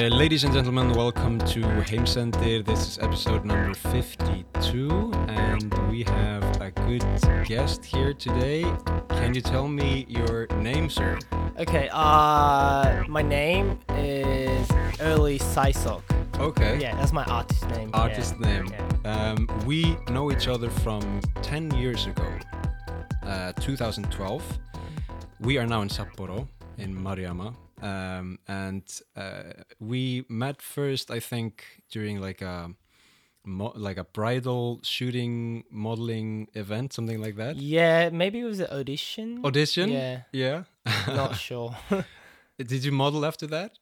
Uh, ladies and gentlemen, welcome to Heimsendir. This is episode number 52, and we have a good guest here today. Can you tell me your name, sir? Okay, uh, my name is Early Saisok. Okay. Yeah, that's my artist name. yeah. Artist name. Yeah. Um, we know each other from 10 years ago, uh, 2012. We are now in Sapporo, in Maruyama. Um, and uh, we met first, I think, during like a mo- like a bridal shooting modeling event, something like that. Yeah, maybe it was an audition. Audition. Yeah, Yeah. not sure. Did you model after that?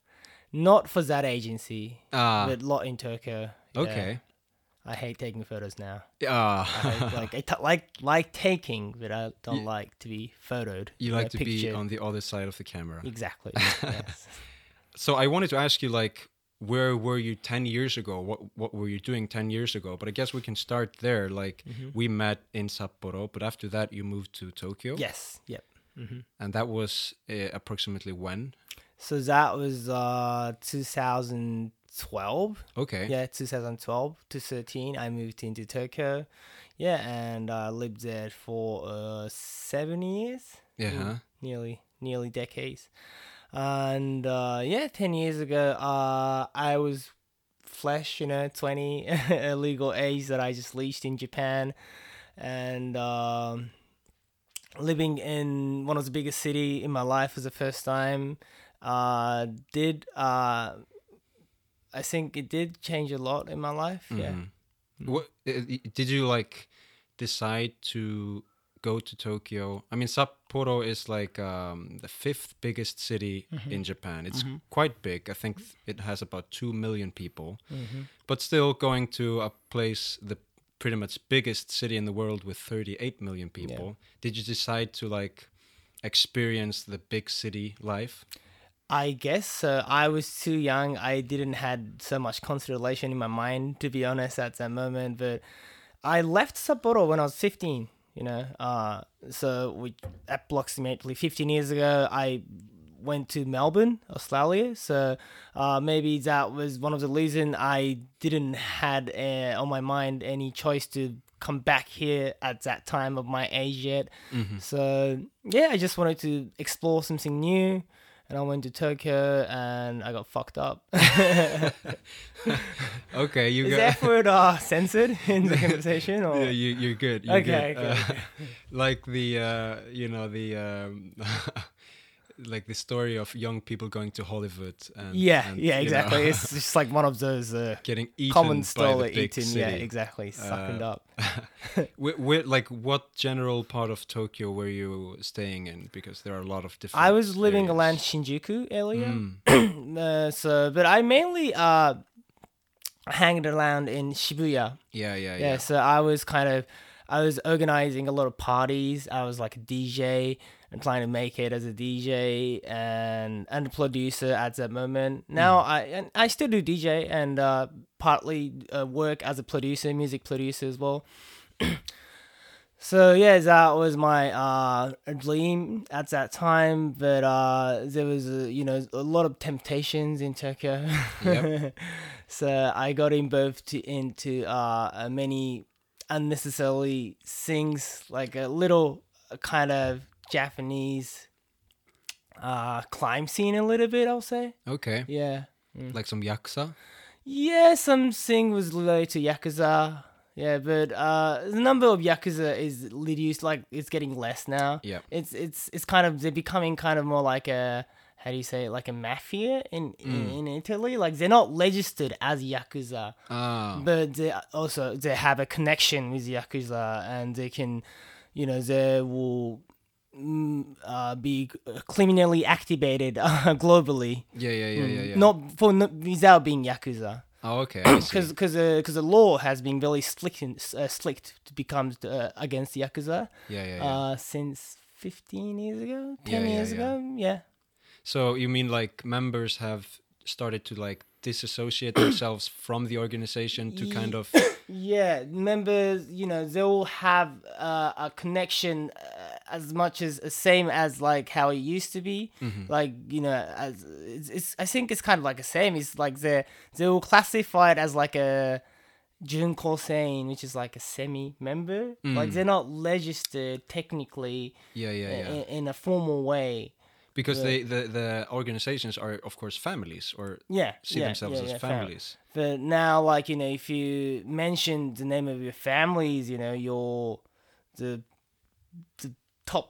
not for that agency, Ah. but lot in Tokyo. yeah. okay. I hate taking photos now. I Ah. like I t- like like taking, but I don't You- like to be photoed. you like to be on the other side of the camera. Exactly. yes. So I wanted to ask you, like, where were you ten years ago? What what were you doing ten years ago? But I guess we can start there. Like, Mm-hmm. we met in Sapporo, but after that you moved to Tokyo. Yes. Yep. hmm And that was uh, approximately when? So that was uh 2012. Okay. Yeah, 2012 to 13, I moved into Tokyo. Yeah, and I lived there for uh, seven years, Yeah. huh? nearly nearly decades. And uh, yeah, 10 years ago, uh, I was flesh, you know, 20, a legal age that I just reached in Japan. And um, living in one of the biggest city in my life was the first time. Uh, did uh, I think it did change a lot in my life. Yeah. Mhm. What uh, did you like decide to go to Tokyo? I mean, Sapporo is like um, the fifth biggest city Mm-hmm. in Japan. It's quite big. I think it has about two million people. Mm-hmm. But still, going to a place the pretty much biggest city in the world with 38 million people. Did you decide to like experience the big city life? I guess so. I was too young. I didn't had so much consideration in my mind, to be honest, at that moment. But I left Sapporo when I was 15, you know. Uh, so we, approximately 15 years ago, I went to Melbourne, Australia. So uh, maybe that was one of the reason I didn't had uh, on my mind any choice to come back here at that time of my age yet. So yeah, I just wanted to explore something new. And I went to Tokyo and I got fucked up. Okay, you Is got. that word uh, censored in the conversation? Or? Yeah, you, you're good. You're Okay, good. okay, Uh, like the, uh, you know, the, um, like the story of young people going to Hollywood. And, yeah, and, yeah, you exactly. know, it's just like one of those uh, getting eaten common by story eating. city. Yeah, exactly. Sucking Uh, up. Wh- wh- like, what general part of Tokyo were you staying in? Because there are a lot of different. I was living areas. around Shinjuku area. Mm, uh, so, but I mainly uh, hanged around in Shibuya. yeah, yeah, yeah, yeah. so i was kind of i was organizing a lot of parties i was like a dj and trying to make it as a dj and and a producer at that moment. Now i and i still do dj and uh partly uh, work as a producer music producer as well. So yeah that was my uh dream at that time but uh there was uh, you know a lot of temptations in tokyo. Yep. so i got involved to, into uh uh, many unnecessarily things like a little uh, kind of japanese uh climb scene a little bit i'll say Okay. yeah Like some yakuza. yeah, something was related to Yakuza. Yeah, but uh, the number of Yakuza is reduced. Like it's getting less now. Yeah, It's it's it's kind of they're becoming kind of more like a how do you say it? like a mafia in in, in Italy. Like they're not registered as Yakuza, Ah. but they also they have a connection with Yakuza, and they can, you know, they will. Mm, Uh, be criminally activated uh, globally, Yeah, yeah, yeah, yeah, yeah. not for without being yakuza Oh, okay. Because because because the law has been very slick and, uh, slicked to become uh, against yakuza Yeah, yeah, yeah. uh, since 15 years ago 10 Yeah, yeah, years ago yeah So you mean like members have started to like disassociate themselves from the organization to kind of yeah members you know they all have uh, a connection uh, as much as the same as like how it used to be. Mm-hmm. Like you know, as it's, it's I think it's kind of like the same. It's like they're they will classify it as like a Junkoseiin, which is like a semi-member. Like Mm. they're not registered technically Yeah, yeah, yeah. in, in a formal way. because they the the organizations are of course families or Yeah, see yeah, themselves yeah, as families. But now, like you know, if you mention the name of your families, you know, you're the the top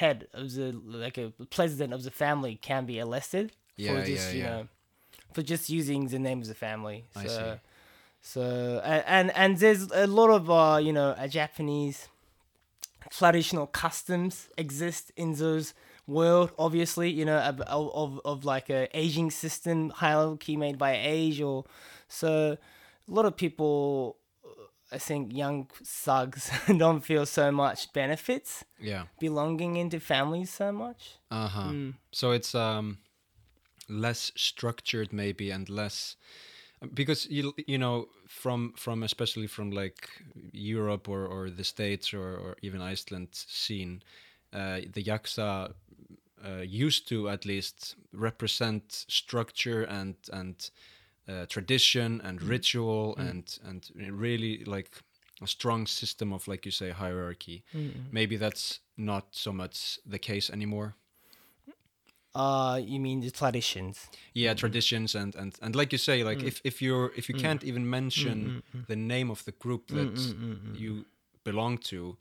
head of the like a president of the family can be arrested Yeah, for just yeah, you know for just using the name of the family. So, I see. So and and there's a lot of uh you know uh, Japanese traditional customs exist in those world obviously you know of, of, of- like a aging system hierarchy made by age or so a lot of people i think young thugs don't feel so much benefits Yeah. belonging into families so much Uh huh. Mm. So it's um less structured maybe and less because you you know from from especially from like Europe or or the States or or even Iceland scene, uh, the yakuza uh, used to at least represent structure and and uh, tradition and ritual and and really like a strong system of like you say hierarchy. Maybe that's not so much the case anymore. uh you mean the traditions? Yeah traditions and and and like you say like Mm. if if you're if you can't even mention the name of the group Mm, that you belong to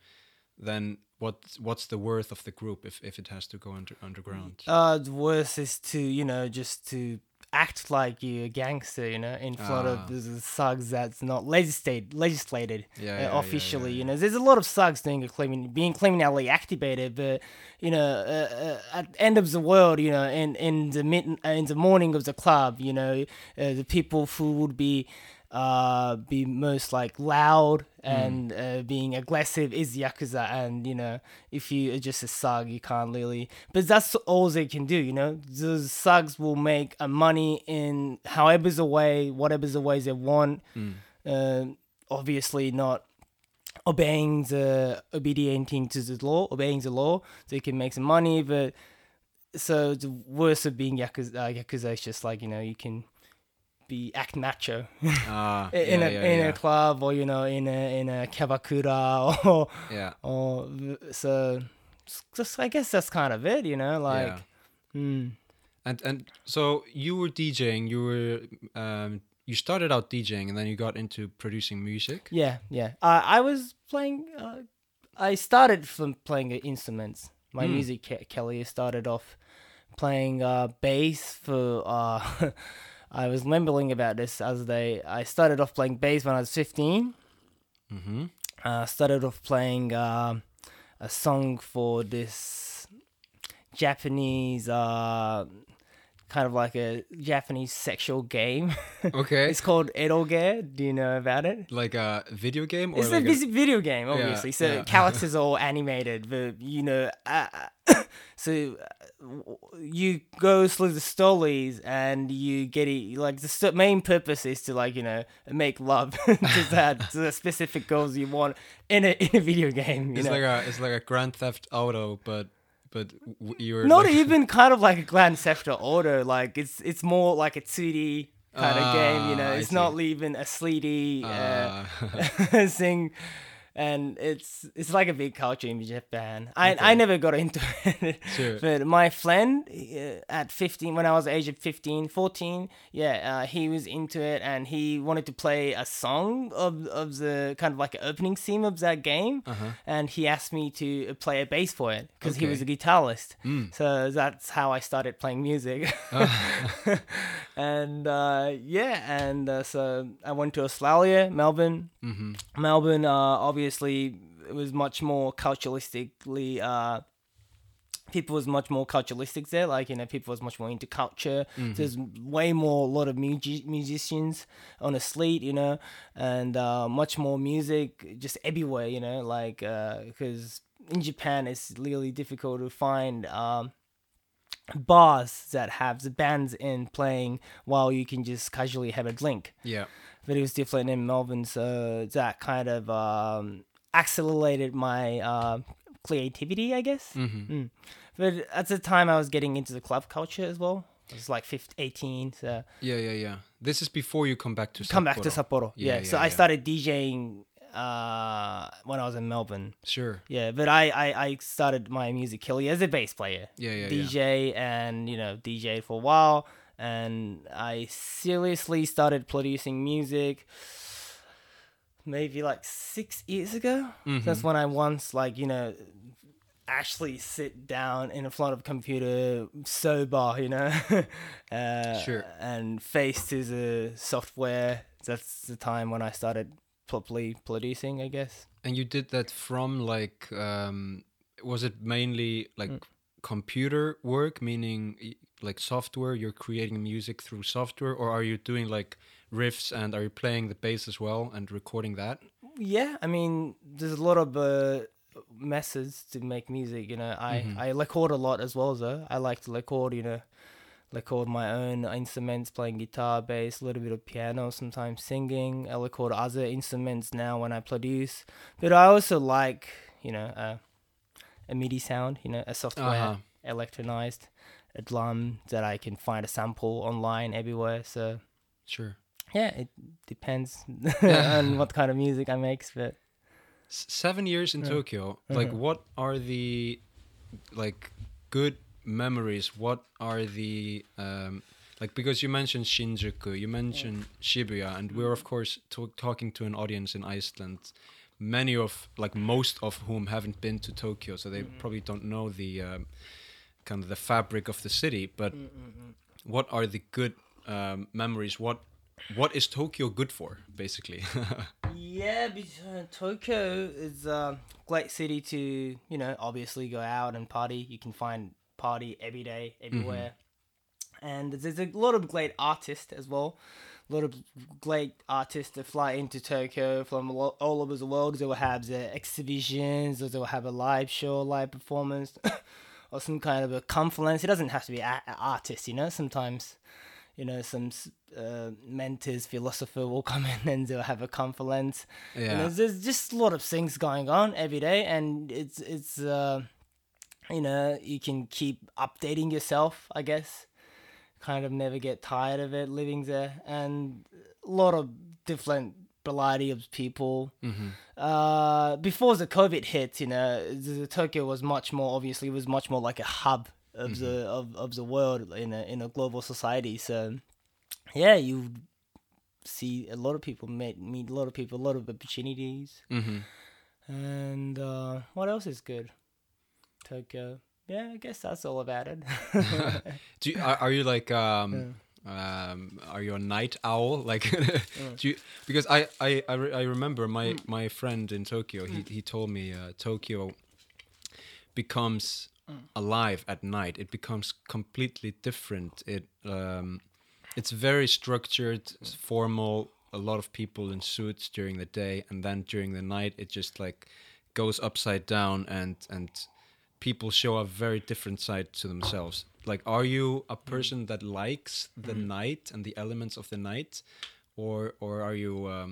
then what what's the worth of the group if if it has to go under underground? Uh the worst is to you know just to act like you're a gangster you know in front Ah. of the thugs that's not legislated legislated Yeah, uh, yeah, officially yeah, you know there's a lot of thugs doing a crimin- being criminally activated but you know uh, uh, at the end of the world you know in in the mid in the morning of the club you know uh, the people who would be uh be most like loud and uh, being aggressive is yakuza. And you know if you are just a thug you can't really but that's all they can do you know? Those thugs will make uh, money in however's the way whatever's the ways they want. Uh, obviously not obeying the obedienting to the law obeying the law. They can make some money but so the worst of being yakuza, uh, yakuza is just like you know you can be act macho ah in yeah, a yeah, in yeah. a club or you know in a in a kyabakura or yeah or so just I guess that's kind of it you know like yeah. mm, and and so you were djing you were um you started out djing and then you got into producing music yeah yeah uh, I was playing uh, I started from playing uh, instruments my Hmm. music career started off playing uh, bass for uh, I was mumbling about this as they I started off playing bass when I was 15 mm-hmm. Uh, started off playing um a song for this Japanese, uh, kind of like a Japanese sexual game. okay it's called Eroge. Do you know about it? like a video game or It's like a vis- video game, obviously. so yeah. characters are all animated, but you know, uh, so uh, you go through the stories and you get it. Like the st- main purpose is to like you know make love to that to the specific goals you want in a in a video game. You it's know? like a it's like a grand theft auto but but w- you're not like, even kind of like a Grand Theft Auto. Like it's it's more like a 2D kind of game. You know, Ah, it's not even a 3D uh, uh, thing, and it's it's like a big culture in Japan. I Okay. I never got into it, Sure. but my friend uh, at 15, when I was age of 15, 14, yeah, uh, he was into it, and he wanted to play a song of of the kind of like opening theme of that game, Uh-huh. and he asked me to play a bass for it because he was a guitarist. Mm. So that's how I started playing music. Uh. and uh, yeah, and uh, so I went to Australia, Melbourne. mhm. Melbourne, uh, obviously, it was much more culturalistically. Uh, people was much more culturalistic there. Like you know, people was much more into culture. There's way more, a lot of musicians on the street, you know, and uh, much more music just everywhere, you know, like because in Japan it's really difficult to find. Um, bars that have the bands in playing while you can just casually have a drink yeah but it was different in Melbourne, so that kind of um, accelerated my uh, creativity, I guess. Mhm. Mm. But at the time, I was getting into the club culture as well. I was like 15, 18, so Yeah, yeah, yeah. This is before you come back to come back to Sapporo. Sapporo. Yeah, Yeah, so yeah, I started DJing uh, when I was in Melbourne. Sure. Yeah, but I, I, I started my music career as a bass player. Yeah, yeah, yeah. DJ and you know DJ for a while, and I seriously started producing music maybe like six years ago. Mm-hmm. That's when I once like you know actually sit down in a front of a computer sober, you know, uh, Sure. and face to the software. That's the time when I started properly producing, I guess. And you did that from like, um, was it mainly like Mm. computer work, meaning like software? You're creating music through software, or are you doing like riffs and are you playing the bass as well and recording that? yeah i mean there's a lot of uh, methods to make music you know i Mhm. i record a lot as well though i like to record you know record my own instruments playing guitar bass a little bit of piano sometimes singing i record other instruments now when i produce but i also like you know uh, a midi sound you know a software Uh-huh. electronized a drum that i can find a sample online everywhere so Sure. yeah it depends Yeah. on what kind of music i make but S- seven years in Yeah. Tokyo. Like, Mhm. what are the like good memories? What are the um, like because you mentioned Shinjuku, you mentioned Shibuya, and we're of course to- talking to an audience in Iceland. Many of like most of whom haven't been to Tokyo, so they probably don't know the um, kind of the fabric of the city. But mm, mm, mm. what are the good um, memories? What what is Tokyo good for, basically? Yeah, because uh, Tokyo is a great city to, you know, obviously go out and party. You can find party every day, everywhere. Mm-hmm. And there's a lot of great artists as well. A lot of great artists that fly into Tokyo from all over the world. They will have the exhibitions, or they will have a live show, live performance, or some kind of a conference. It doesn't have to be a- a artist, you know. Sometimes you know, some uh, mentors, philosopher will come in and they'll have a know, yeah. there's just a lot of things going on every day, and it's it's uh, you know you can keep updating yourself, I guess. Kind of never get tired of it living there, and a lot of different variety of people. hmm Uh, before the COVID hit, you know, the, Tokyo was much more obviously was much more like a hub of the of, of the world in a in a global society. So, yeah, you see a lot of people meet meet a lot of people, a lot of opportunities, hmm and uh, what else is good? Tokyo. Yeah, I guess that's all about it. Do you, are, are you like um um are you a night owl? Like do you because I I I, I remember my my friend in Tokyo he he told me uh, Tokyo becomes alive at night. It becomes completely different. It um it's very structured s- formal a lot of people in suits during the day and then during the night it just like goes upside down and and people show a very different side to themselves like are you a person that likes the night and the elements of the night or or are you um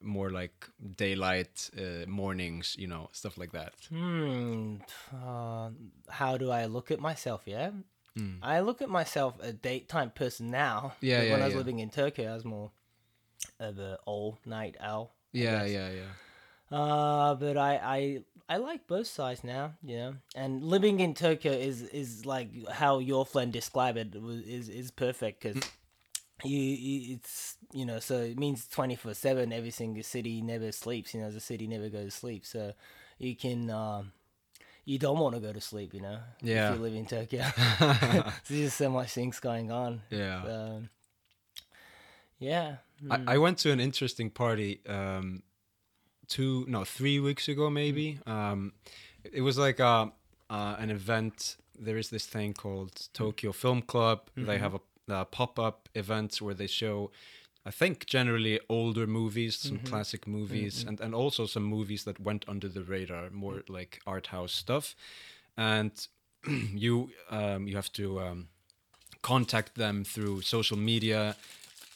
more like daylight uh, mornings you know stuff like that Hmm. Uh, how do I look at myself? Yeah. Mm. I look at myself a daytime person now. Yeah, yeah, When I was yeah. living in Tokyo, I was more of an all night owl. I yeah guess. yeah yeah Uh, but I, I I like both sides now, you know. And living in Tokyo is is like how your friend described it is is perfect because you, you it's you know so it means twenty four seven. Every single city never sleeps. You know, the city never goes to sleep. So you can um, you don't want to go to sleep. You know, Yeah. If you live in Tokyo, there's just so much things going on. yeah Um, yeah. I, I went to an interesting party um two no three weeks ago maybe. Um it was like a uh, an event. There is this thing called tokyo film club. They have a, a pop-up events where they show i think generally older movies some classic movies and, and also some movies that went under the radar more like art house stuff. And you um, you have to um, contact them through social media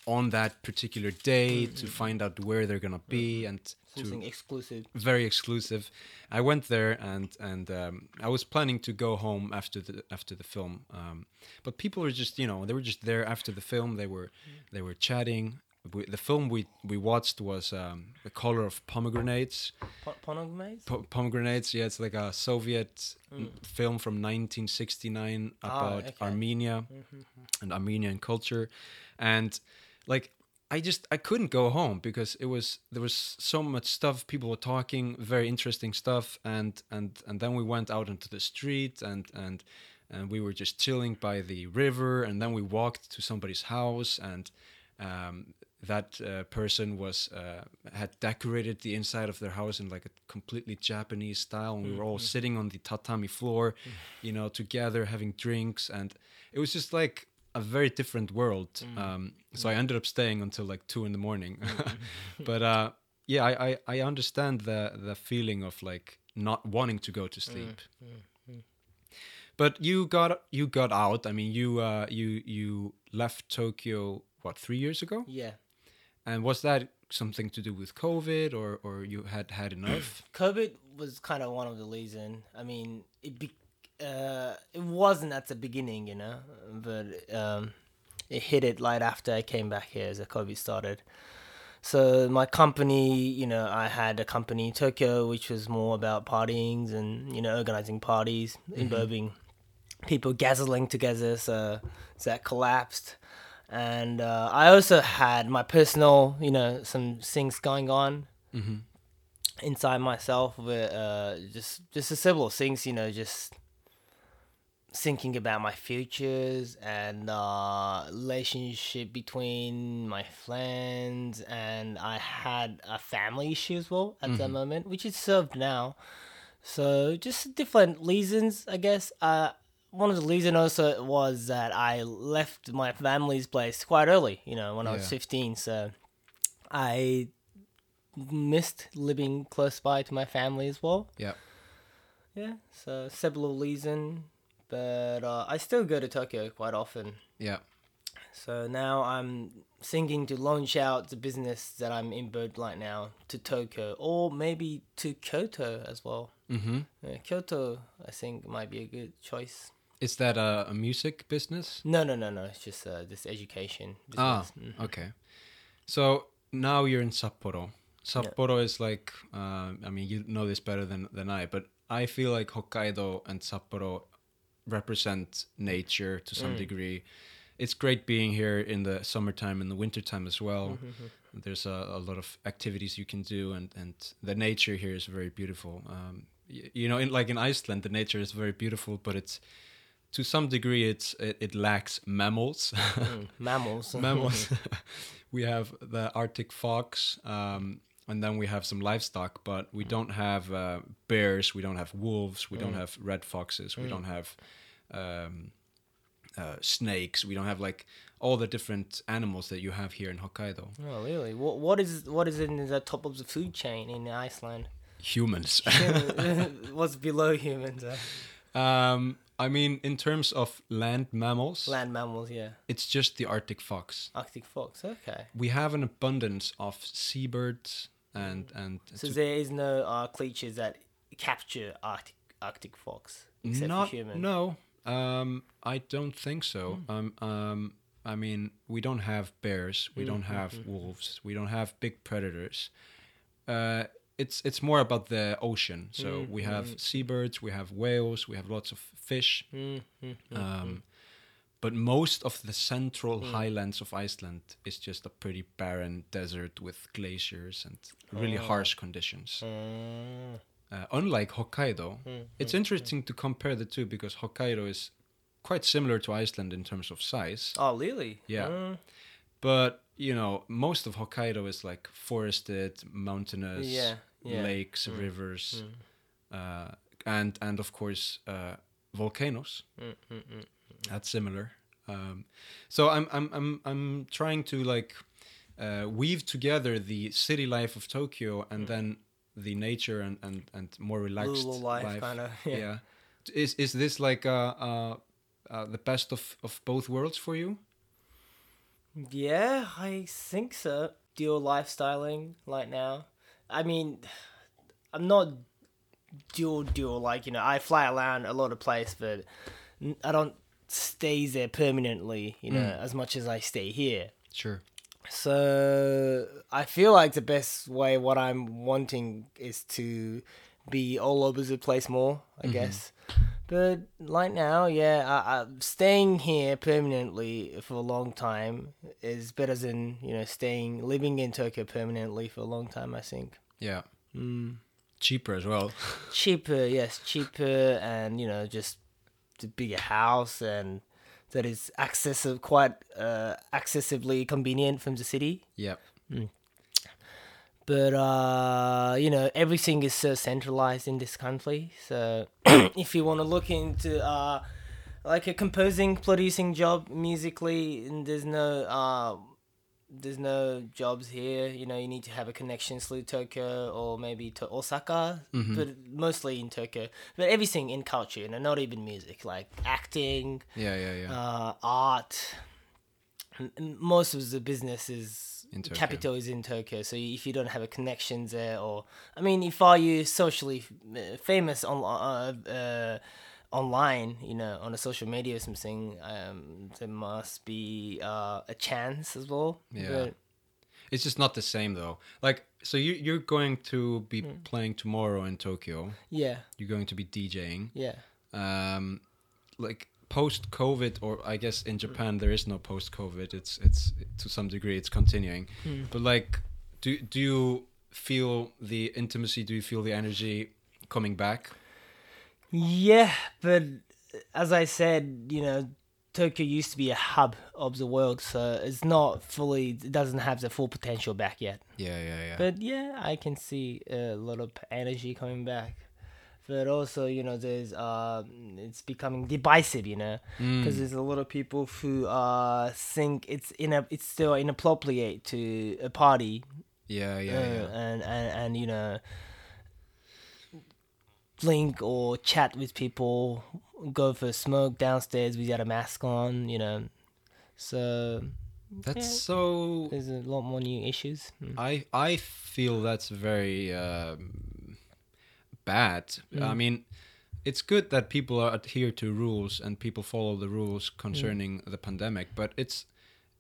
on that particular day to find out where they're gonna be. And Something exclusive. very exclusive. I went there and and um, I was planning to go home after the after the film, um, but people were just you know they were just there after the film. They were they were chatting. We, the film we we watched was um, The Color of Pomegranates. Po- Ponomaze? Po- pomegranates, yeah, it's like a Soviet n- film from 1969 about okay. Armenia and Armenian culture, and like I just I couldn't go home because it was there was so much stuff people were talking, very interesting stuff, and and and then we went out into the street and and and we were just chilling by the river, and then we walked to somebody's house and. Um, that uh, person was uh, had decorated the inside of their house in like a completely Japanese style, and we were all sitting on the tatami floor, you know, together having drinks, and it was just like a very different world. Um, so I ended up staying until like two in the morning, but uh, yeah, I, I I understand the the feeling of like not wanting to go to sleep. But you got you got out. I mean, you uh, you you left Tokyo what three years ago? Yeah. And was that something to do with COVID, or or you had had enough? COVID was kind of one of the reason. I mean, it be, uh, it wasn't at the beginning, you know, but um, it hit it right after I came back here as the COVID started. So my company, you know, I had a company in Tokyo which was more about partying and you know organizing parties, involving people gathering together. So that collapsed, and uh, I also had my personal, you know, some things going on inside myself with uh, just just a several things, you know, just thinking about my futures and uh, relationship between my friends, and I had a family issue as well at the moment, which is solved now. So just different reasons, I guess. Uh, one of the reasons also was that I left my family's place quite early, you know, when I was 15. So I missed living close by to my family as well. yeah. Yeah, so several reason, but uh, I still go to Tokyo quite often. Yeah. So now I'm thinking to launch out the business that I'm in board right now to Tokyo or maybe to Kyoto as well. Mm-hmm. Uh, Kyoto, I think, might be a good choice. Is that a, a music business? No, no, no, no. It's just uh, this education. Ah, business. Mm. okay. So now you're in Sapporo. Sapporo is like, uh, I mean, you know this better than, than I, but I feel like Hokkaido and Sapporo represent nature to some degree. It's great being here in the summertime and the wintertime as well. There's a, a lot of activities you can do, and, and the nature here is very beautiful. Um, y- you know, in, like in Iceland, the nature is very beautiful, but it's to some degree it's it, it lacks mammals. Mm, mammals. mammals. we have the Arctic fox, um, and then we have some livestock, but we don't have uh, bears, we don't have wolves, we don't have red foxes, we don't have um, uh, snakes, we don't have like all the different animals that you have here in Hokkaido. oh, really? What what is what is in the top of the food chain in Iceland? Humans. What's below humans? Uh, um, I mean, in terms of land mammals, land mammals, yeah. it's just the Arctic fox. Arctic fox. Okay. We have an abundance of seabirds and and So there is no uh, creatures that capture Arctic Arctic fox except Not, for human. No, um, I don't think so. Um, um, I mean, we don't have bears, we don't have wolves, we don't have big predators. Uh, it's it's more about the ocean. So we have seabirds, we have whales, we have lots of fish. Um, but most of the central highlands of Iceland is just a pretty barren desert with glaciers and really harsh conditions. Mm, Uh, unlike Hokkaido, it's interesting to compare the two because Hokkaido is quite similar to Iceland in terms of size. Oh, really? Yeah. Mm, But, you know, most of Hokkaido is like forested, mountainous, Yeah, yeah. lakes, rivers, uh, and, and of course, uh, volcanoes. mm, That's similar. Um, so I'm, I'm, I'm, I'm trying to like uh, weave together the city life of Tokyo and then the nature and, and, and more relaxed Rural life, kinda, yeah. Yeah. Is is this like uh, uh, uh, the best of, of both worlds for you? Yeah, I think so. Dual lifestyling right now. I mean, I'm not dual dual like you know I fly around a lot of place, but I don't stay there permanently. You know, as much as I stay here. Sure. So I feel like the best way what I'm wanting is to be all over the place more, I guess. But like now, yeah, I, I, staying here permanently for a long time is better than you know staying living in Tokyo permanently for a long time. I think Yeah. mm. Cheaper as well. cheaper, yes, cheaper, and you know just a bigger house and that is accessible, quite uh, accessibly convenient from the city. yeah. but uh, you know everything is so centralized in this country. So if you want to look into uh, like a composing, producing job musically, and there's no uh, there's no jobs here. You know, you need to have a connection to Tokyo or maybe to Osaka, but mostly in Tokyo. But everything in culture, you know, not even music, like acting, Yeah. Yeah. Yeah. uh, art. Most of the business is In Tokyo. capital is in Tokyo. So if you don't have a connection there, or I mean, if are you socially uh, famous on uh, uh, online, you know, on a social media or something, um, there must be uh, a chance as well. Yeah. But, It's just not the same though. Like, so you you're going to be Hmm. playing tomorrow in Tokyo. yeah, You're going to be DJing. yeah. Um, like post COVID, or I guess in Japan there is no post COVID. It's it's to some degree it's continuing. But like, do do you feel the intimacy? Do you feel the energy coming back? Yeah, but as I said, you know, Tokyo used to be a hub of the world, so it's not fully, it doesn't have the full potential back yet. Yeah, yeah, yeah. But yeah, I can see a lot of energy coming back. But also, you know, there's uh, it's becoming divisive, you know, because there's a lot of people who uh think it's in a it's still inappropriate to a party yeah, yeah, uh, yeah. and, and and you know link or chat with people go for a smoke downstairs without a mask on you know so That's yeah. so. there's a lot more new issues Mm. I I feel that's very um, bad. Mm. I mean, it's good that people are adhere to rules and people follow the rules concerning Mm. the pandemic, but it's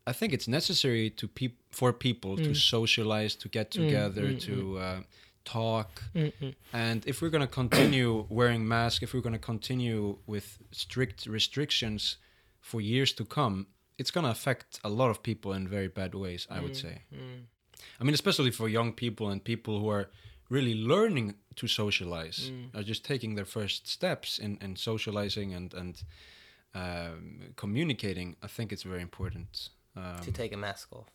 I think it's necessary to peop for people Mm. to socialize, to get together, to uh, talk. Mm-mm. And if we're going to continue wearing masks, if we're going to continue with strict restrictions for years to come, it's going to affect a lot of people in very bad ways, I would say. I mean, especially for young people and people who are really learning to socialize, are just taking their first steps in, in socializing and, and um, communicating. I think it's very important. Um, to take a mask off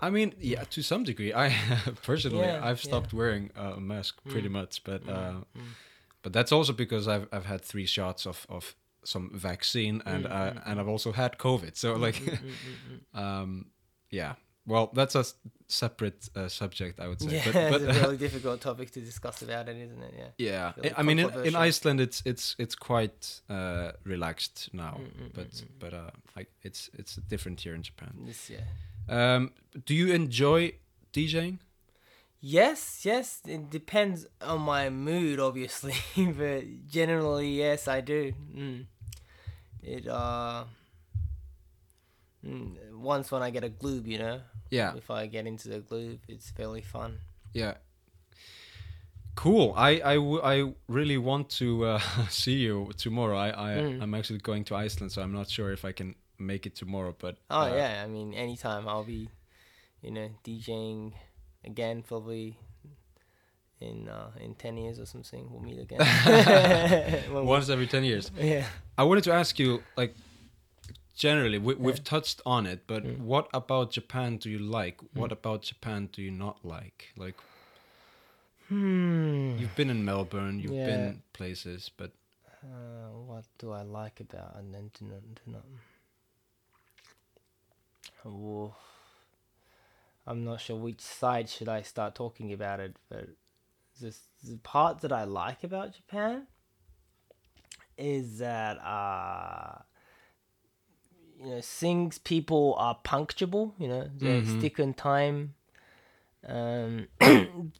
I mean, yeah, to some degree. I personally, Yeah, I've yeah. stopped wearing uh, a mask mm. pretty much, but mm, uh, mm. but that's also because I've I've had three shots of of some vaccine and uh, and I've also had COVID. So like, um, yeah. Well, that's a separate uh, subject, I would say. yeah But, but it's a really difficult topic to discuss about it isn't it yeah yeah, really I mean, in, in. Iceland, it's it's it's quite uh, relaxed now, but but uh, like it's it's different here in Japan. this yeah Um, do you enjoy DJing? Yes, yes. It depends on my mood, obviously, but generally, yes, I do. Mm. It uh, mm, once when I get a gloob, you know, Yeah, if I get into the gloob, it's fairly fun. yeah. Cool. I I, w- I really want to uh, see you tomorrow. I I Mm. I'm actually going to Iceland, so I'm not sure if I can make it tomorrow. But Oh uh, yeah, I mean, anytime I'll be, you know, DJing again, probably in uh, in ten years or something. We'll meet again. Once every ten years. yeah. I wanted to ask you, like, generally, we, we've touched on it, but Mm. what about Japan do you like? What about Japan do you not like? Like, Hmm. you've been in Melbourne, you've Yeah. been places, but Uh, what do I like about and then do not do not? I'm not sure which side should I start talking about it, but the the part that I like about Japan is that uh you know things people are punctual, you know they Mhm. stick on time, Um,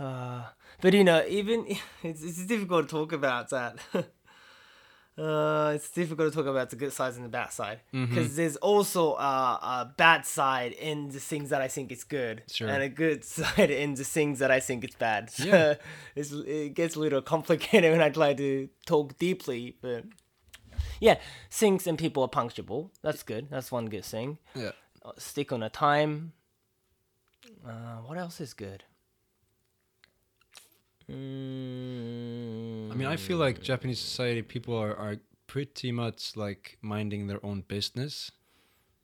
uh, but you know, even it's, it's difficult to talk about that. uh, it's difficult to talk about the good sides and the bad side Mm-hmm. because there's also uh, a bad side in the things that I think is good, Sure. and a good side in the things that I think is bad. So Yeah. it's, it gets a little complicated when I try to talk deeply, but yeah, things and people are punctual. That's good. That's one good thing. Yeah. Uh, stick on a time. Uh, what else is good? Mm, I mean, I feel like Japanese society people are, are pretty much like minding their own business,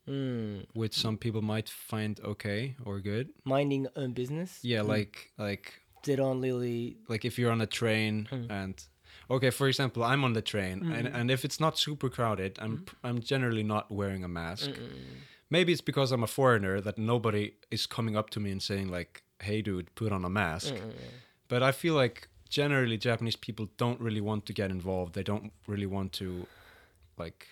mm, which some people might find okay or good. minding own business. Yeah, like like They don't really. like if you're on a train and okay, for example, I'm on the train and, and if it's not super crowded, I'm I'm generally not wearing a mask. Maybe it's because I'm a foreigner that nobody is coming up to me and saying like, "Hey, dude, put on a mask." But I feel like generally Japanese people don't really want to get involved. They don't really want to, like,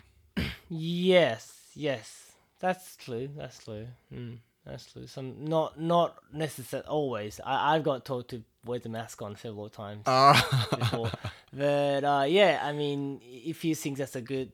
Yes, yes, that's true. That's true. Mm, that's true. Some not not necessarily always. I I've got told to wear the mask on several times before, but uh, yeah, I mean, if you think that's a good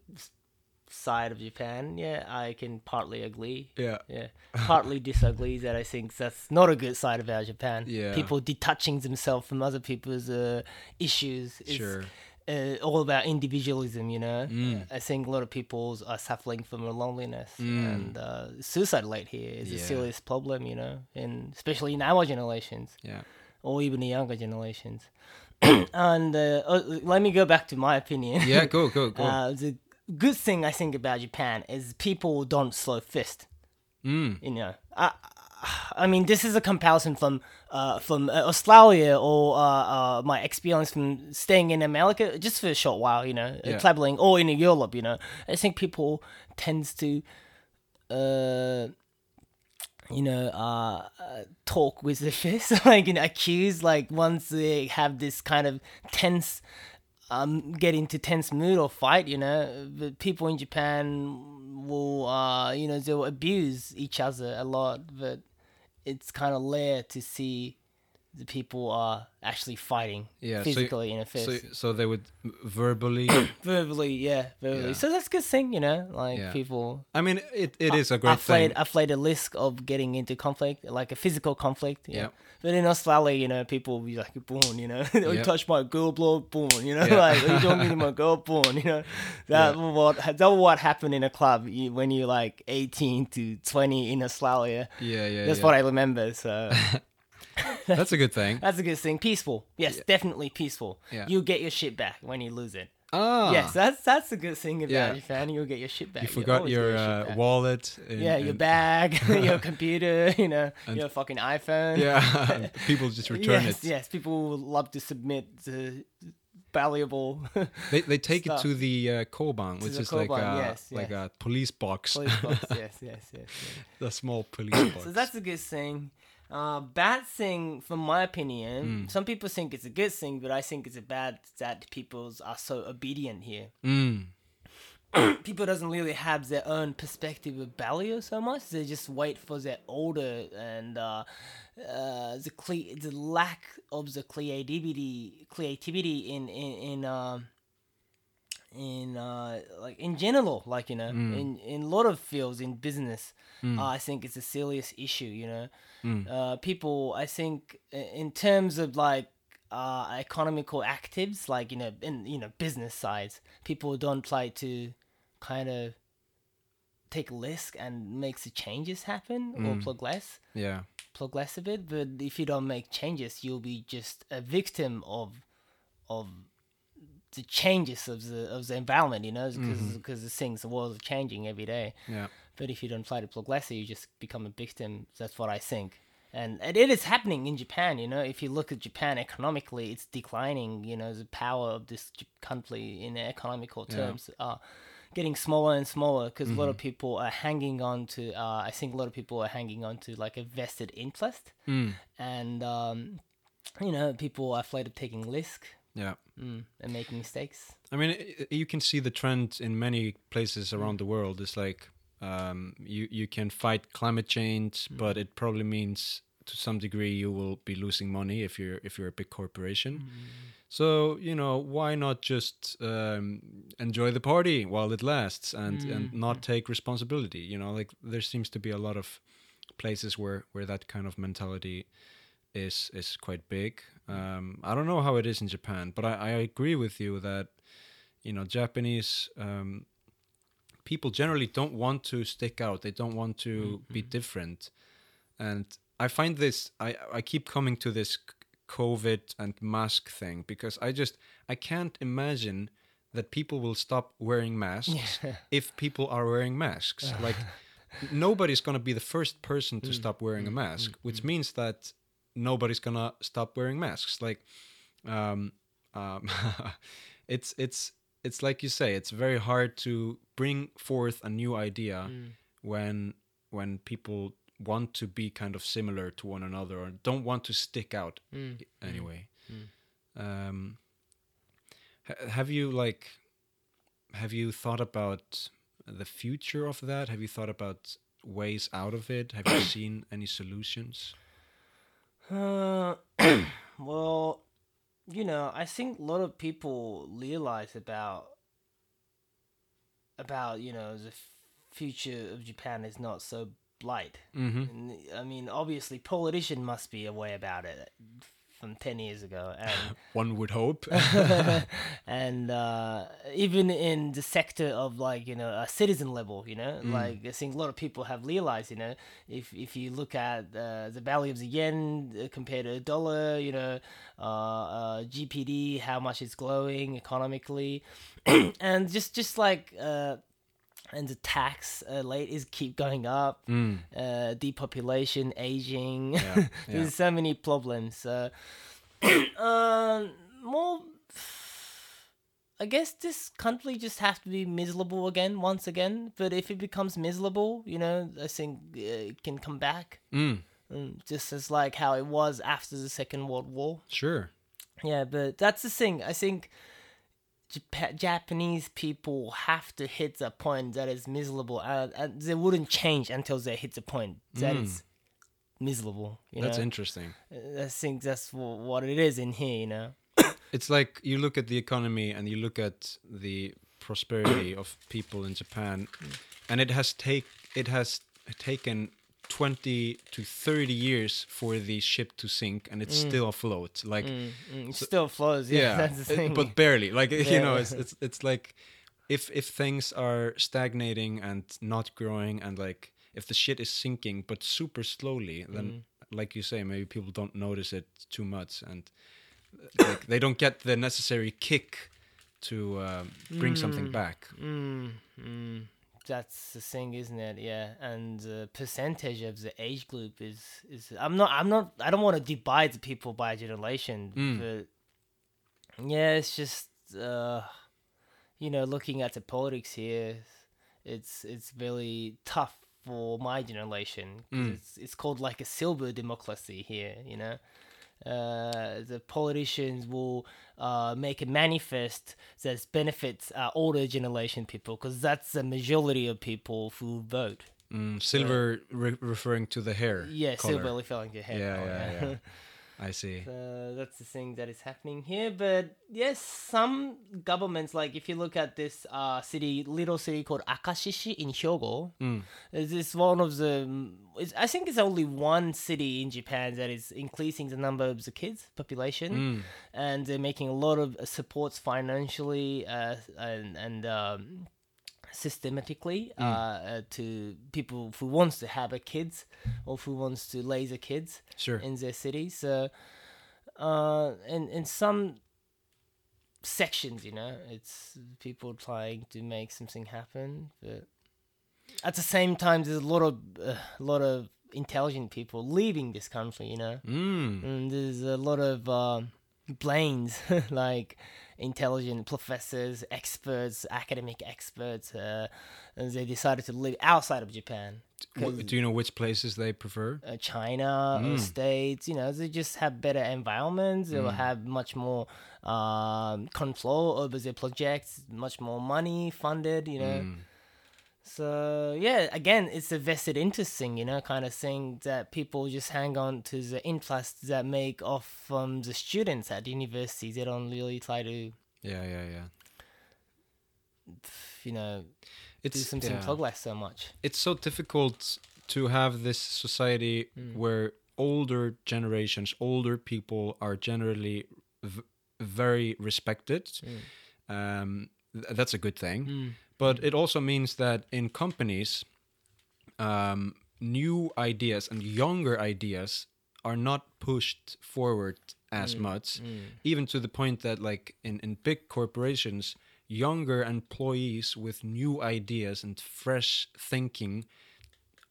side of Japan, yeah, I can partly agree. yeah, Yeah, partly disagree that I think that's not a good side about Japan. Yeah. people detaching themselves from other people's uh, issues. is, Sure. Uh, all about individualism, you know. Mm. I think a lot of people are suffering from loneliness, and uh, suicide rate here is a Yeah. serious problem, you know, and especially in our generations yeah, or even the younger generations. and uh, uh, let me go back to my opinion. yeah. Go, go, go. Uh, the good thing I think about Japan is people don't slow fist. mm. You know, I, I mean, this is a comparison from uh, from uh, Australia or uh, uh, my experience from staying in America just for a short while. You know, Yeah. traveling or in Europe. You know, I think people tends to. Uh, you know, uh, uh, talk with the fist, like, you know, accuse, like, once they have this kind of tense, um, get into tense mood or fight, you know, the people in Japan will, uh, you know, they will abuse each other a lot, but it's kind of rare to see the people are actually fighting Yeah, so- physically in a fist. So, so they would verbally. verbally, yeah, verbally. Yeah. So that's a good thing, you know, like Yeah. people I mean, it, it is a great afraid, thing. afraid the risk of getting into conflict, like a physical conflict. Yeah. Yeah. But in Australia, you know, people will be like, "Born," you know, you Yeah. touch my girl, blow, born, you know, like you don't mean my girl, born, you know. That Yeah. what that what happened in a club you, when you're like 18 to 20 in Australia. Yeah, yeah. That's what I remember. So That's a good thing. that's a good thing. Peaceful, yes, definitely peaceful. Yeah. You get your shit back when you lose it. Ah, Yes, that's that's a good thing about Yeah. Japan. You'll get your shit back. you You'll forgot get your uh, wallet. in- Yeah, your bag, your computer, you know, your fucking iPhone. Yeah, people just return yes, it. yes. People love to submit the valuable They, they take it to the uh, koban, which the is like a yes, like yes. a police box, police box. yes, yes, yes. yes. a small police box. So that's a good thing. Uh, bad thing, from my opinion, Hmm. some people think it's a good thing, but I think it's a bad that people are so obedient here. Mm, people doesn't really have their own perspective of value so much. They just wait for their order and uh, uh, the cle- the lack of the creativity creativity in in in um in uh like in general like you know in in a lot of fields in business uh, i think it's a serious issue you know? Uh people i think in terms of like uh economical actives like you know in you know business sides people don't try to kind of take risk and makes the changes happen or plug less. yeah, plug less a bit but if you don't make changes you'll be just a victim of of the changes of the of the environment you know because because the things the world is changing every day. Yeah, but if you don't to progress it you just become a victim. That's what i think. And, and it is happening in japan you know. If you look at japan economically it's declining you know. The power of this country in economical terms are getting smaller and smaller because a lot of people are hanging on to uh, i think a lot of people are hanging on to like a vested interest. Mm, and um, you know people are afraid of taking risk yeah. mm, and making mistakes I mean, you can see the trend in many places around the world. It's like um, you you can fight climate change, but it probably means to some degree you will be losing money if you're if you're a big corporation. Mm. So you know why not just um, enjoy the party while it lasts and and Mm, not take responsibility. You know, like there seems to be a lot of places where where that kind of mentality is is quite big. Um, I don't know how it is in Japan, but I, I agree with you that you know Japanese um, people generally don't want to stick out. They don't want to be mm-hmm. different, and I find this. I I keep coming to this COVID and mask thing because I just I can't imagine that people will stop wearing masks if people are wearing masks. like nobody's gonna be the first person to mm. stop wearing a mm, mask, mm, which means that nobody's gonna stop wearing masks. Like, um, um, it's it's it's like you say, it's very hard to bring forth a new idea when when people want to be kind of similar to one another or don't want to stick out Mm. anyway. Um, ha- have you like have you thought about the future of that? Have you thought about ways out of it? Have you seen any solutions? Uh, well, you know, I think a lot of people realize about about you know the f- future of Japan is not so bright. Mm-hmm. I mean, obviously, politician must be aware about it from ten years ago, and One would hope. and uh, even in the sector of like you know a citizen level, you know, like I think a lot of people have realized, you know, if if you look at uh, the value of the yen uh, compared to the dollar, you know, uh, uh, GPD, how much it's growing economically, and just just like. And the tax uh, rate is keep going up. Mm. Uh, depopulation, aging. Yeah, yeah. There's so many problems. Uh, um, more. I guess this country just have to be miserable again once again. But if it becomes miserable, you know, I think uh, it can come back. Mm, Um, just as like how it was after the Second World War. sure. Yeah, but that's the thing. I think Jap- Japanese people have to hit a point that is miserable, and, and they wouldn't change until they hit the point that Mm. is miserable. You That's know? interesting. I think that's wh- what it is in here. You know. It's like you look at the economy and you look at the prosperity of people in Japan, and it has take it has taken twenty to thirty years for the ship to sink, and it's still afloat. Like Mm, mm, it still flows. Yeah, yeah, that's the it- but barely. Like you know, it's, it's it's like if if things are stagnating and not growing, and like if the shit is sinking but super slowly, then Mm. like you say, maybe people don't notice it too much, and uh, like they don't get the necessary kick to um, bring something back. That's the thing, isn't it? Yeah, and the percentage of the age group is is. I'm not. I'm not. I don't want to divide the people by generation, Mm. but yeah, it's just uh, you know, looking at the politics here, it's it's really tough for my generation. Mm. It's it's called like a silver democracy here, you know. Uh, the politicians will uh, make a manifest that benefits uh, older generation people because that's the majority of people who vote. Mm, silver re- referring to the hair. Yeah, color. silver refilling your hair. Yeah, color, yeah, yeah. I see. So that's the thing that is happening here. But yes, some governments, like if you look at this uh, city, little city called Akashishi in Hyogo, Mm. is this one of the? It's, I think it's only one city in Japan that is increasing the number of the kids population, Mm. and they're making a lot of supports financially uh, and and. Um, systematically uh, uh, to people who wants to have a kids or who wants to raise a kids Sure. in their city. So, uh, in in some sections, you know, it's people trying to make something happen, but at the same time, there's a lot of a lot of intelligent people leaving this country. You know, Mm. and there's a lot of um, brains like intelligent professors, experts, academic experts, uh, and they decided to live outside of Japan. Do you know which places they prefer? uh, China or Mm. States, you know, they just have better environments. They will Mm. have much more um, control over their projects, much more money funded, you know. Mm. So yeah, again, it's a vested interest thing, you know, kind of thing that people just hang on to the interest that make off from the students at universities. They don't really try to, Yeah, yeah, yeah. you know, It's do some yeah. progress so much. it's so difficult to have this society Mm. where older generations, older people are generally v- very respected. Mm. Um, th- that's a good thing. Mm. But it also means that in companies, um, new ideas and younger ideas are not pushed forward as Mm. much, Mm. even to the point that, like in, in big corporations, younger employees with new ideas and fresh thinking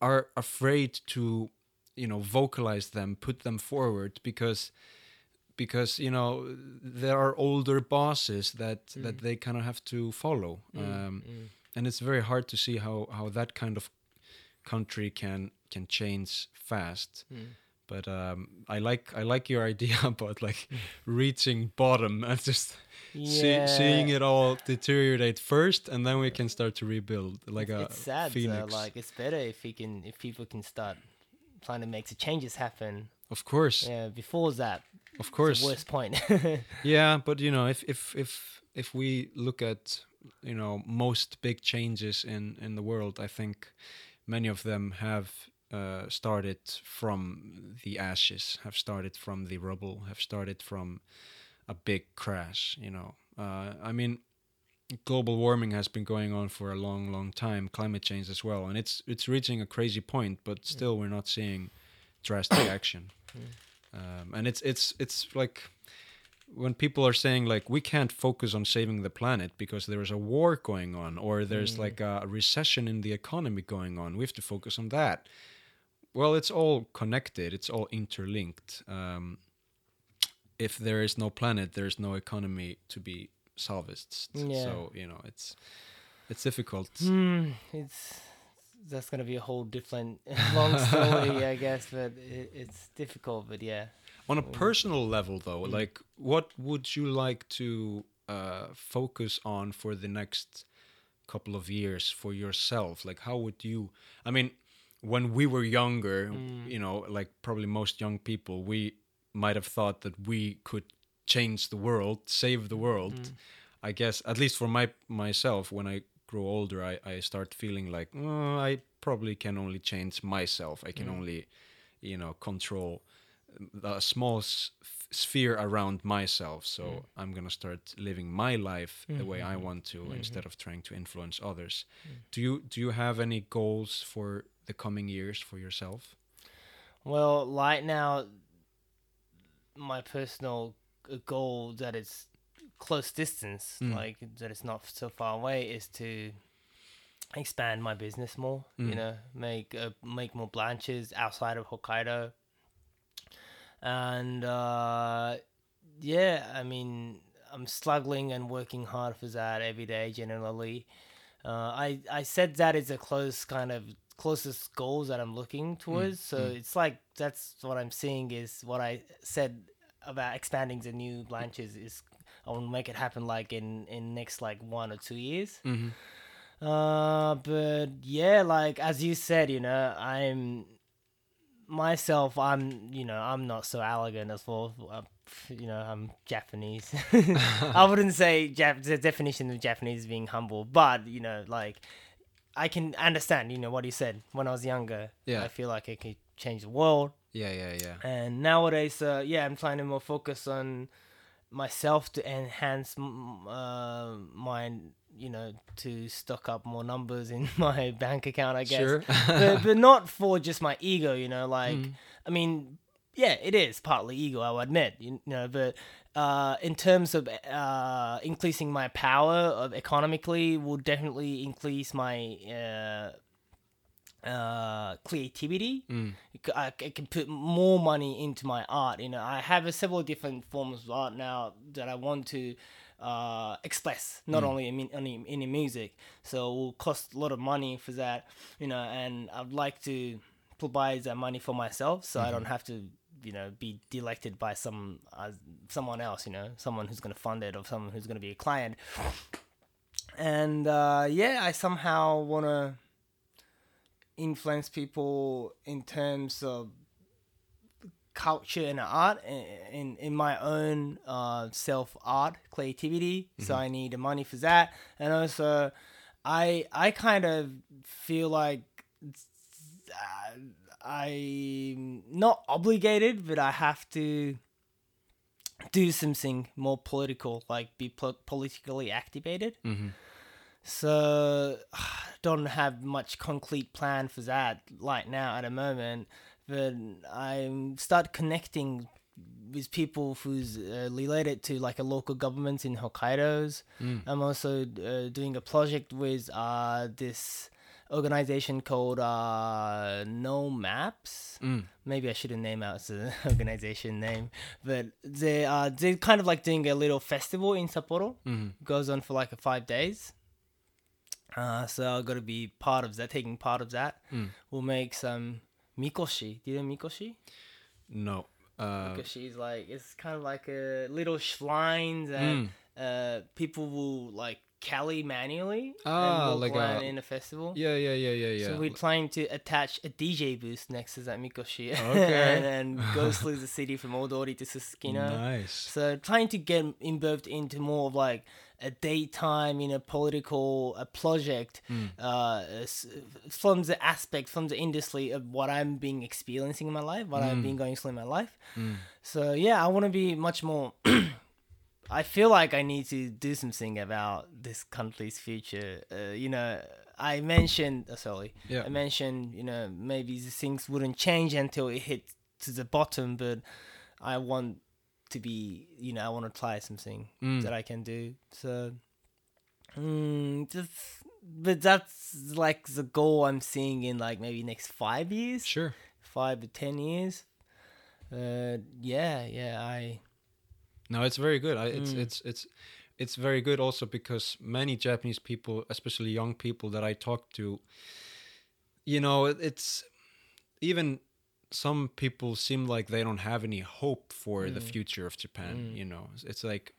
are afraid to, you know, vocalize them, put them forward because because you know there are older bosses that that they kind of have to follow um, Mm. and it's very hard to see how how that kind of country can can change fast Mm. but um, I like I like your idea about like reaching bottom and just see, seeing it all deteriorate first and then we can start to rebuild like a it's sad. phoenix So, like, it's better if we can, if people can start trying to make the changes happen. Of course. Yeah, before that, of course the worst point. yeah but you know if if if if we look at you know most big changes in in the world i think many of them have uh, started from the ashes have started from the rubble have started from a big crash you know. Uh, i mean global warming has been going on for a long long time climate change as well and it's it's reaching a crazy point but still we're not seeing drastic action. Um, and it's it's it's like when people are saying like we can't focus on saving the planet because there is a war going on or there's like a recession in the economy going on. We have to focus on that. Well it's all connected. It's all interlinked. Um, if there is no planet there's no economy to be salvaged. Yeah. so you know it's it's difficult. Hmm, it's that's gonna be a whole different long story, I guess. But it, it's difficult. But yeah, On a personal level, though, Mm. like what would you like to uh, focus on for the next couple of years for yourself? Like, how would you? I mean, when we were younger, Mm. you know, like probably most young people, we might have thought that we could change the world, save the world. Mm. I guess, at least for my myself, when I grow older, I, I start feeling like "Oh, I probably can only change myself. I can Mm. only, you know, control a small s- sphere around myself. So Mm. I'm gonna start living my life the way I Mhm. want to, Mhm. instead of trying to influence others. Mm. Do you do you have any goals for the coming years for yourself? well, right now, my personal goal that it's close distance, Mm. like that it's not so far away, is to expand my business more. You Mm. know, make uh, make more branches outside of Hokkaido, and uh, yeah, I mean, I'm struggling and working hard for that every day. Generally, uh, I I said that is a close kind of closest goals that I'm looking towards. so mm. it's like that's what I'm seeing is what I said about expanding the new branches is I want to make it happen like in in next like one or two years. Mm-hmm. Uh, but yeah, like as you said, you know, I'm myself. I'm, you know, I'm not so arrogant as well. Uh, you know, I'm Japanese. I wouldn't say Jap- the definition of Japanese being humble, but you know, like I can understand. You know what he said when I was younger. Yeah. I feel like I could change the world. Yeah, yeah, yeah. And nowadays, uh, yeah, I'm trying to more focus on myself to enhance uh, my, you know, to stock up more numbers in my bank account, I guess. Sure. but, but not for just my ego, you know, like, Mm. I mean, yeah, it is partly ego, I'll admit, you know, but uh, in terms of uh, increasing my power of economically will definitely increase my uh, uh, creativity. Mm. I, I can put more money into my art. You know, I have a several different forms of art now that I want to uh, express, not only in, only in music. So it will cost a lot of money for that, you know, and I'd like to provide that money for myself so I don't have to, you know, be delected by some uh, someone else, you know, someone who's going to fund it or someone who's going to be a client. And uh, yeah, I somehow want to influence people in terms of culture and art in in, my own uh, self art creativity. So I need the money for that, and also I I kind of feel like I'm not obligated, but I have to do something more political, like be po- politically activated. Mhm. So don't have much concrete plan for that right now at the moment. But I'm start connecting with people who's uh, related to like a local government in Hokkaido's. Mm. I'm also uh, doing a project with uh, this organization called uh, No Maps Mm. maybe I shouldn't name out the organization name, but they are they're kind of like doing a little festival in Sapporo. Mhm. Goes on for like five days. Uh, so I got to be part of that, taking part of that. Mm. We'll make some mikoshi. Do you know mikoshi? No. Uh, Mikoshi is like it's kind of like a little shrines and uh, people will like carry manually Ah, and walk like around a- in a festival. yeah, yeah, yeah, yeah, yeah. So we're trying to attach a DJ booth next to that Mikoshi Okay. and, and go through the city from Odori to Susukino. Nice. So trying to get involved into more of like a daytime, you know, political uh, project Mm. uh, from the aspect, from the industry of what I'm being experiencing in my life, what I've Mm. been going through in my life. Mm. So yeah, I want to be much more. I feel like I need to do something about this country's future. Uh, you know, I mentioned, uh, sorry, Yeah. I mentioned, you know, maybe the things wouldn't change until it hit to the bottom, but I want to be, you know, I want to try something Mm. that I can do. So, mm, just, but that's like the goal I'm seeing in like maybe next five years, Sure. five to ten years. Uh, yeah, yeah, I. No, it's very good. I, it's Mm. it's it's it's very good also because many Japanese people, especially young people that I talk to, you know, it's even some people seem like they don't have any hope for the Mm. future of Japan. Mm. You know, it's like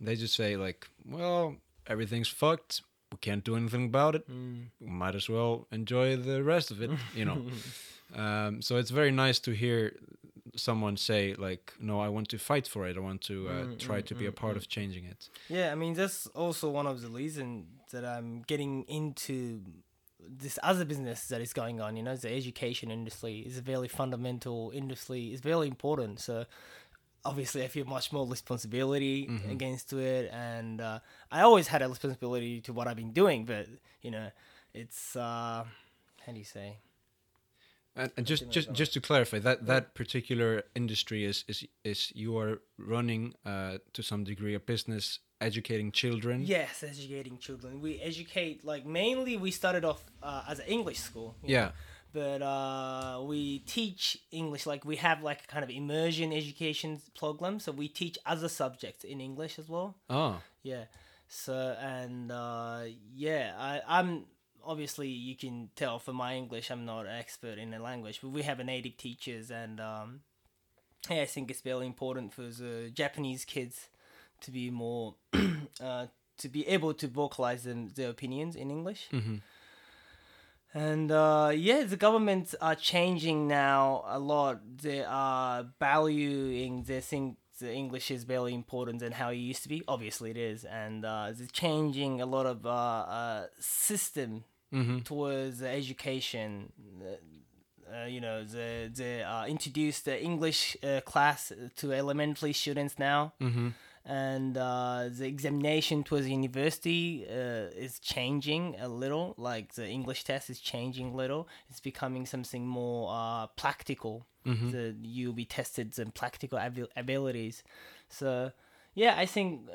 they just say like, well, everything's fucked. We can't do anything about it. Mm. Might as well enjoy the rest of it. You know. um, so it's very nice to hear someone say like no i want to fight for it i want to uh, Mm, try mm, to be a mm, part mm. of changing it Yeah, I mean that's also one of the reasons that I'm getting into this other business that is going on. You know, the education industry is a very fundamental industry. It's very important. So obviously, I feel much more responsibility Mhm. against it, and uh, I always had a responsibility to what I've been doing. But you know, it's uh, how do you say? And, and just just just to clarify that that particular industry is is is you are running uh, to some degree a business educating children Yes, educating children. We educate like mainly we started off uh, as an English school. you know. yeah but uh, we teach English like we have like a kind of immersion education program, so we teach other subjects in English as well. oh Yeah, so and uh, yeah, I, I'm obviously you can tell from my English I'm not an expert in the language, but we have a native teachers, and um, yeah, I think it's very important for the Japanese kids to be more uh, to be able to vocalize them their opinions in English. hmm And uh, yeah, the governments are changing now a lot. They are valuing. They think the English is very important than how it used to be. Obviously, it is, and uh, they're changing a lot of uh, uh, system hmm towards the education. Uh, you know, they they uh, introduced the English uh, class to elementary students now hmm and uh, the examination towards university uh, is changing a little. Like the English test is changing a little. It's becoming something more uh, practical. hmm The you'll be tested some practical abil- abilities. So yeah, I think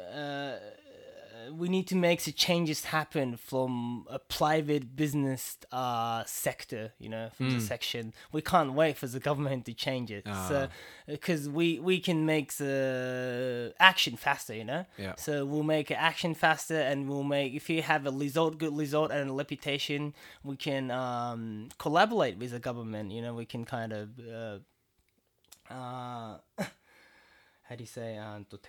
uh, we need to make the changes happen from a private business uh, sector. You know, from the Mm. section. We can't wait for the government to change it. So Ah. because we we can make the action faster you know Yeah. so we'll make action faster and we'll make if you have a result good result and a reputation we can um collaborate with the government you know we can kind of uh, uh how do you say and to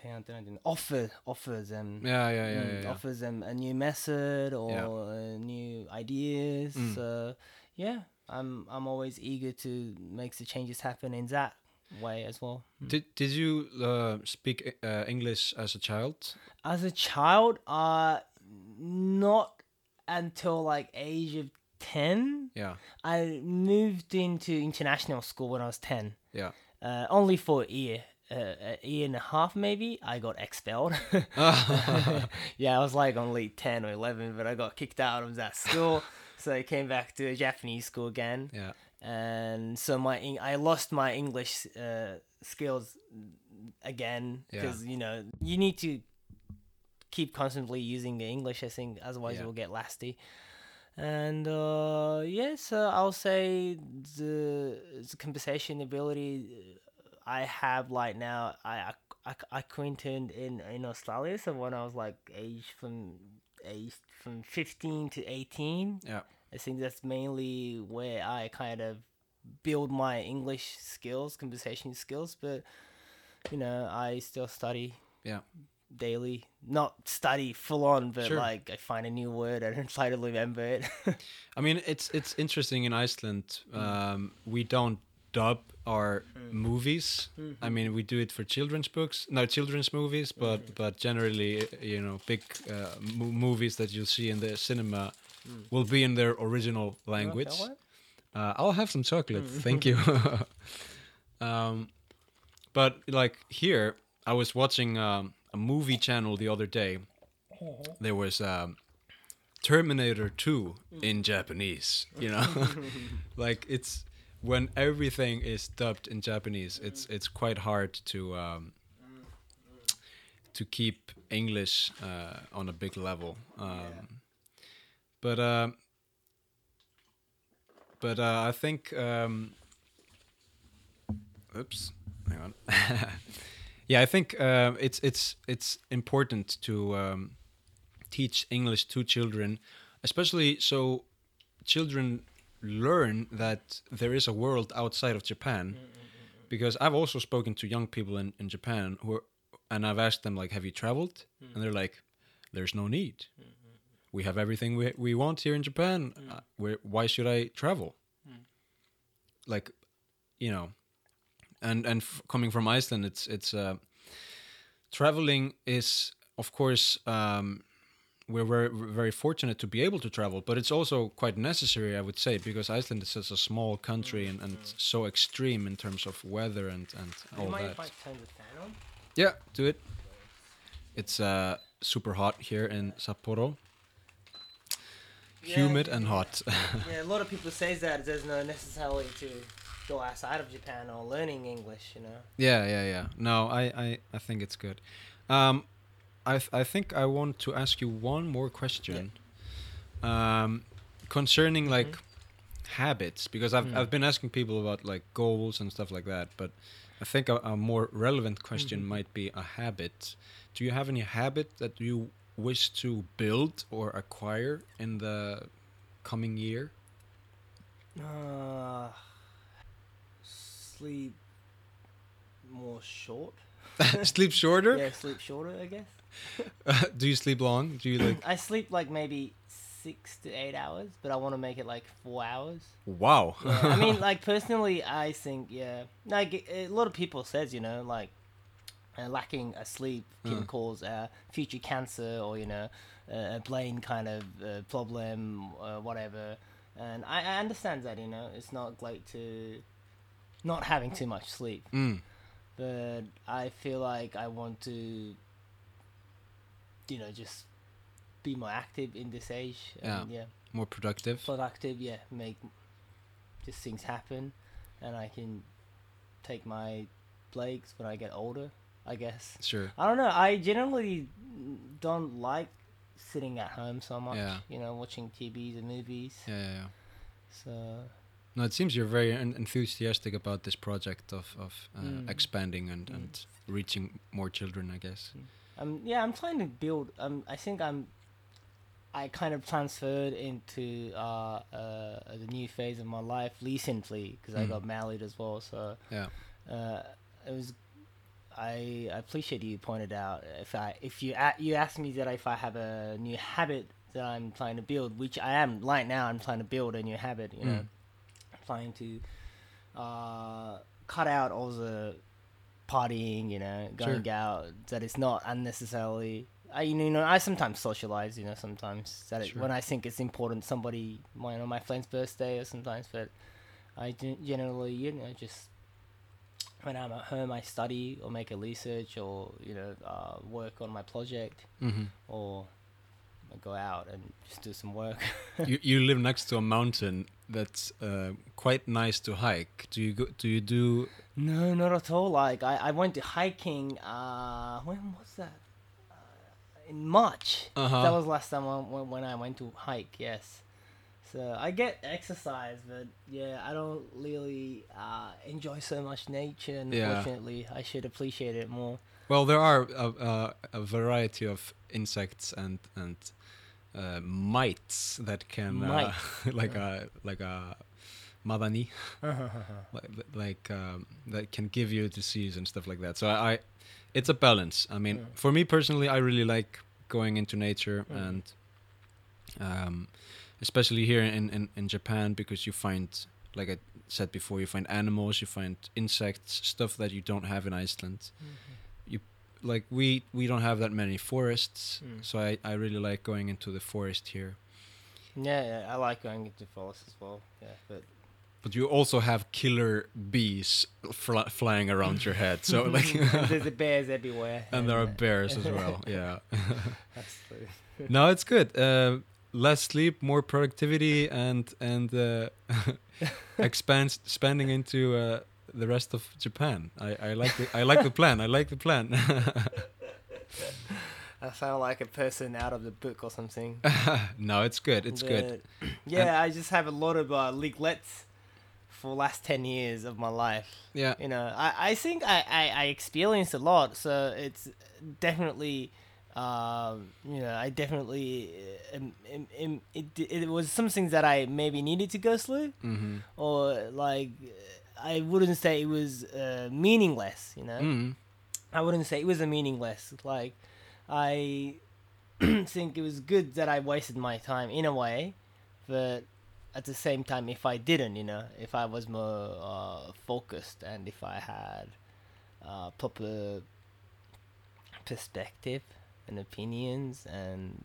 offer offer them yeah yeah yeah, mm, yeah, yeah. offer them a new method or yeah. new ideas mm. so yeah i'm i'm always eager to make the changes happen in that way as well mm. did did you uh, speak uh, english as a child as a child uh not until like age of 10 yeah i moved into international school when i was 10 yeah uh, only for a year uh, a year and a half maybe I got expelled. yeah, I was like only ten or eleven, but I got kicked out of that school, so I came back to a Japanese school again. Yeah. and so my I lost my English uh, skills again Yeah. because you know you need to keep constantly using the English. I think otherwise Yeah. you'll get lasty. And uh, yes, uh, I'll say the, the conversation ability I have right now. I I, I, acquainted in in Australia. So when I was like age from age from fifteen to eighteen. Yeah. I think that's mainly where I kind of build my English skills, conversation skills. But you know, I still study Yeah. daily. Not study full on, but Sure. like I find a new word and try to remember it. I mean, it's it's interesting in Iceland. Um, we don't dub our movies. I mean, we do it for children's books, no children's movies, but but generally, you know, big uh, mo- movies that you'll see in the cinema will be in their original language. Uh, I'll have some chocolate, thank you. um, but like here, I was watching um, a movie channel the other day. There was um, Terminator 2 in Japanese, you know? like it's when everything is dubbed in Japanese, it's it's quite hard to um, to keep English uh, on a big level. Um, But uh, but uh, I think um, oops, hang on. yeah, I think uh, it's it's it's important to um, teach English to children, especially so children learn that there is a world outside of Japan. Mm, mm, mm, because I've also spoken to young people in, in Japan who are, and I've asked them like, "Have you traveled?" And they're like, "There's no need. We have everything we we want here in Japan. Uh, where, why should I travel?" Like, you know, and and f- coming from Iceland, it's it's uh, traveling is of course um, we're very very fortunate to be able to travel, but it's also quite necessary, I would say, because Iceland is such a small country and, and so extreme in terms of weather and and you all that. turn the fan on? Yeah, do it. It's uh, super hot here in Sapporo. Humid and hot. yeah, a lot of people say that there's no necessarily to go outside of Japan or learning English. You know. yeah, yeah, yeah. No, I, I, I think it's good. Um, I, th- I think I want to ask you one more question. Um, concerning like habits, because I've I've been asking people about like goals and stuff like that, but I think a, a more relevant question might be a habit. Do you have any habit that you wish to build or acquire in the coming year? Uh, sleep more short. sleep shorter? Yeah, sleep shorter, I guess. Do you sleep long? Do you like? I sleep like maybe six to eight hours, but I want to make it like four hours. Wow. Yeah, I mean, like personally, I think yeah, like a lot of people says you know like uh, lacking a sleep can Mm. cause uh, future cancer or you know uh, a brain kind of uh, problem uh, whatever. And I, I understand that you know it's not great to not having too much sleep, Mm, but I feel like I want to you know just be more active in this age. And, yeah more productive. productive, yeah, make just things happen, and I can take my breaks when I get older. I guess Sure. I don't know. I generally don't like sitting at home so much. Yeah. You know, watching TVs and movies. Yeah, yeah, yeah. So No, it seems you're very en- enthusiastic about this project of of uh, Mm. expanding and Mm. and reaching more children. I guess. Um, yeah, I'm trying to build. Um, I think I'm. I kind of transferred into uh, uh, the new phase of my life recently because I Mm. got married as well. So Yeah. uh, it was. I appreciate you pointed out if I if you a- you asked me that if I have a new habit that I'm trying to build, which I am right now. I'm trying to build a new habit. You know, Mm. trying to uh, cut out all the partying, you know, going Sure. out it's not unnecessarily. I you know I sometimes socialize, you know, sometimes that it, when I think it's important, somebody my you know, my friend's birthday or sometimes, but I gen- generally you know just when I'm at home I study or make a research or you know uh, work on my project hmm or I go out and just do some work. you you live next to a mountain that's uh, quite nice to hike. Do you go? Do you do? No, not at all. Like I, I went to hiking. Uh, when was that? Uh, in March. Uh-huh. That was last time when, when I went to hike. Yes. So I get exercise, but yeah, I don't really uh, enjoy so much nature. Yeah. Unfortunately, I should appreciate it more. Well, there are a, a, a variety of insects and and uh, mites that can uh, like a like a madani like, like um, that can give you disease and stuff like that. So I, I it's a balance. I mean, Mm. for me personally, I really like going into nature Mm. and um, especially here in, in in Japan because you find like I said before, you find animals, you find insects, stuff that you don't have in Iceland like we we don't have that many forests Mm. so I, I really like going into the forest here Yeah, yeah, I like going into forests as well. Yeah, but but you also have killer bees fl- flying around your head so like there's the bears everywhere. and there are bears as well yeah true. no it's good uh, less sleep more productivity and and uh, expand spending into uh, the rest of Japan. I, I like the, I like the plan. I like the plan. I sound like a person out of the book or something. no it's good. It's good. But, Yeah, I just have a lot of uh, leaguelets for last ten years of my life. yeah. You know, I, I think I, I, I experienced a lot, so it's definitely, um, you know, I definitely, um, um, it, it was something that I maybe needed to go through, mm-hmm. or like, I wouldn't say it was uh, meaningless, you know? mm I wouldn't say it was a meaningless. Like, I think it was good that I wasted my time in a way, but at the same time, if I didn't, you know, if I was more uh, focused and if I had uh, proper perspective and opinions and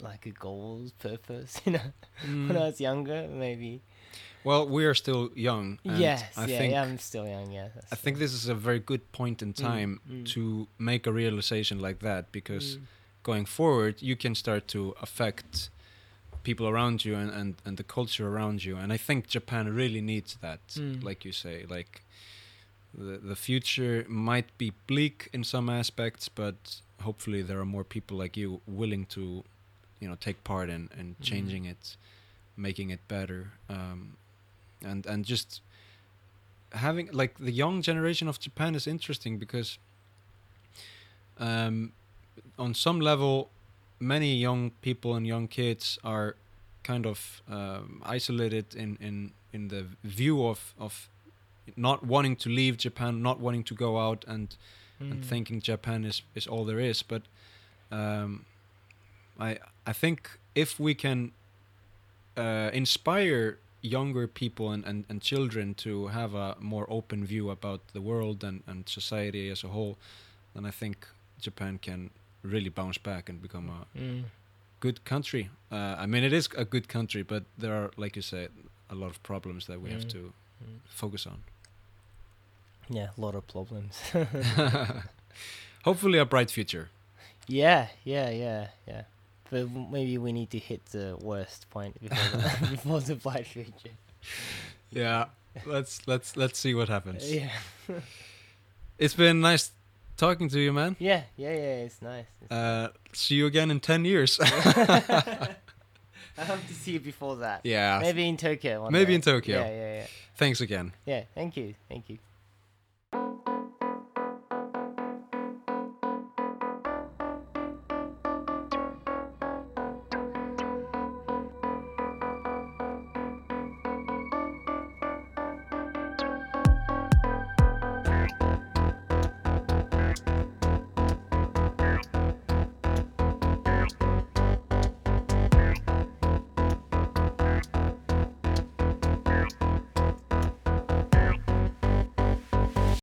like a goals, purpose, you know, when I was younger, maybe. Well, we are still young. and yes, I yeah, think yeah, I'm still young. Yeah, I think this is a very good point in time mm. to make a realization like that because Mm. going forward, you can start to affect people around you and, and, and the culture around you. And I think Japan really needs that, Mm. like you say. Like the the future might be bleak in some aspects, but hopefully there are more people like you willing to, you know, take part in, in Mm. changing it, making it better. Um, and and just having like the young generation of Japan is interesting because um, on some level, many young people and young kids are kind of um, isolated in, in in the view of of not wanting to leave Japan, not wanting to go out and and Mm. thinking Japan is is all there is. But um, I I think if we can uh, inspire younger people and, and, and children to have a more open view about the world and, and society as a whole, then I think Japan can really bounce back and become a Mm. good country. Uh, I mean, it is a good country, but there are, like you said, a lot of problems that we have Mm. to Mm. focus on. Yeah, a lot of problems. Hopefully, a bright future. yeah, yeah, yeah, yeah. But maybe we need to hit the worst point before the, before the bright future. Yeah, let's let's let's see what happens. Yeah, It's been nice talking to you, man. yeah, yeah, yeah. It's nice. It's Uh, see you again in ten years. I hope to see you before that. yeah. Maybe in Tokyo. Maybe day. in Tokyo. Yeah, yeah, yeah. Thanks again. Yeah. Thank you. Thank you.